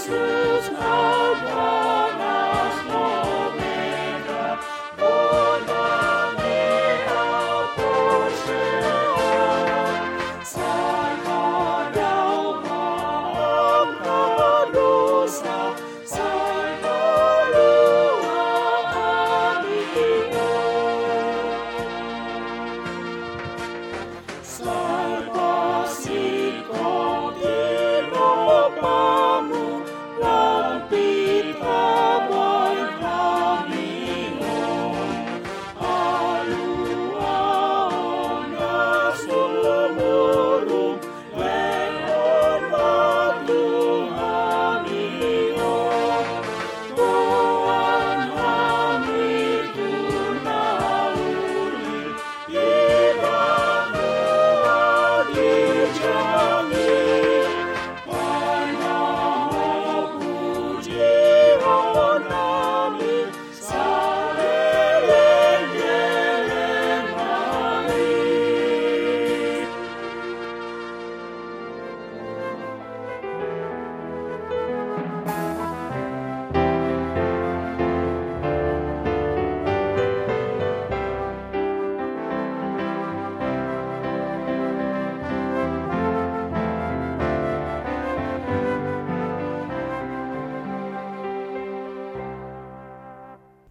Christmas.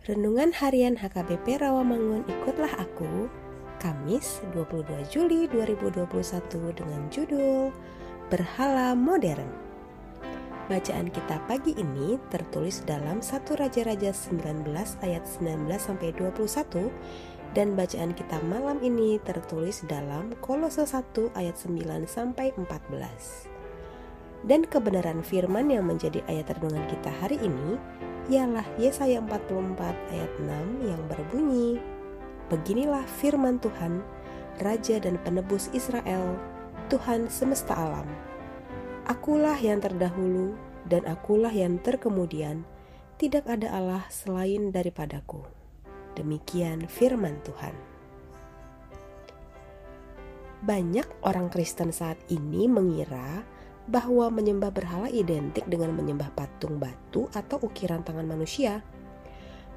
Renungan Harian HKBP Rawamangun Ikutlah Aku Kamis 22 Juli 2021 dengan judul Berhala Modern Bacaan kita pagi ini tertulis dalam 1 Raja-Raja 19 ayat 19 sampai 21 dan bacaan kita malam ini tertulis dalam Kolose 1 ayat 9 sampai 14. Dan kebenaran firman yang menjadi ayat renungan kita hari ini ialah Yesaya 44 ayat 6 yang berbunyi, Beginilah firman Tuhan, Raja dan Penebus Israel, Tuhan semesta alam. Akulah yang terdahulu dan akulah yang terkemudian, tidak ada Allah selain daripadaku. Demikian firman Tuhan. Banyak orang Kristen saat ini mengira bahwa menyembah berhala identik dengan menyembah patung batu atau ukiran tangan manusia.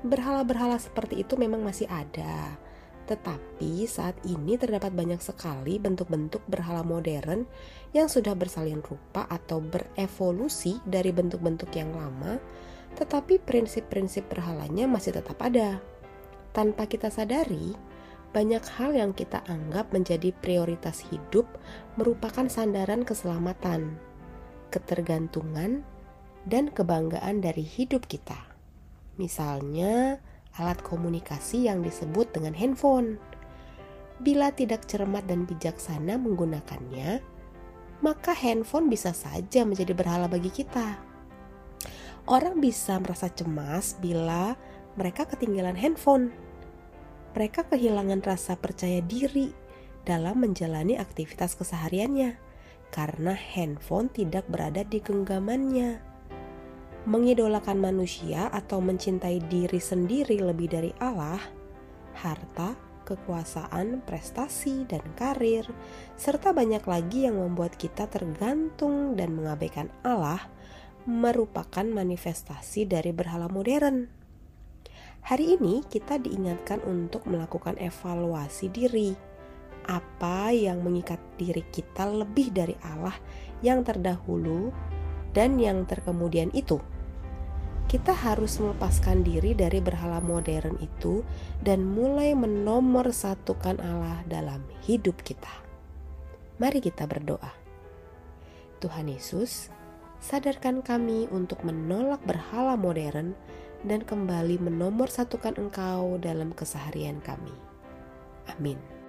Berhala-berhala seperti itu memang masih ada, tetapi saat ini terdapat banyak sekali bentuk-bentuk berhala modern yang sudah bersalin rupa atau berevolusi dari bentuk-bentuk yang lama, tetapi prinsip-prinsip berhalanya masih tetap ada. Tanpa kita sadari, banyak hal yang kita anggap menjadi prioritas hidup merupakan sandaran keselamatan, ketergantungan, dan kebanggaan dari hidup kita. Misalnya, alat komunikasi yang disebut dengan handphone. Bila tidak cermat dan bijaksana menggunakannya, maka handphone bisa saja menjadi berhala bagi kita. Orang bisa merasa cemas bila mereka ketinggalan handphone mereka kehilangan rasa percaya diri dalam menjalani aktivitas kesehariannya karena handphone tidak berada di genggamannya. Mengidolakan manusia atau mencintai diri sendiri lebih dari Allah, harta, kekuasaan, prestasi, dan karir, serta banyak lagi yang membuat kita tergantung dan mengabaikan Allah, merupakan manifestasi dari berhala modern. Hari ini kita diingatkan untuk melakukan evaluasi diri. Apa yang mengikat diri kita lebih dari Allah yang terdahulu dan yang terkemudian itu? Kita harus melepaskan diri dari berhala modern itu dan mulai menomor satukan Allah dalam hidup kita. Mari kita berdoa. Tuhan Yesus, sadarkan kami untuk menolak berhala modern dan kembali menomorsatukan Engkau dalam keseharian kami. Amin.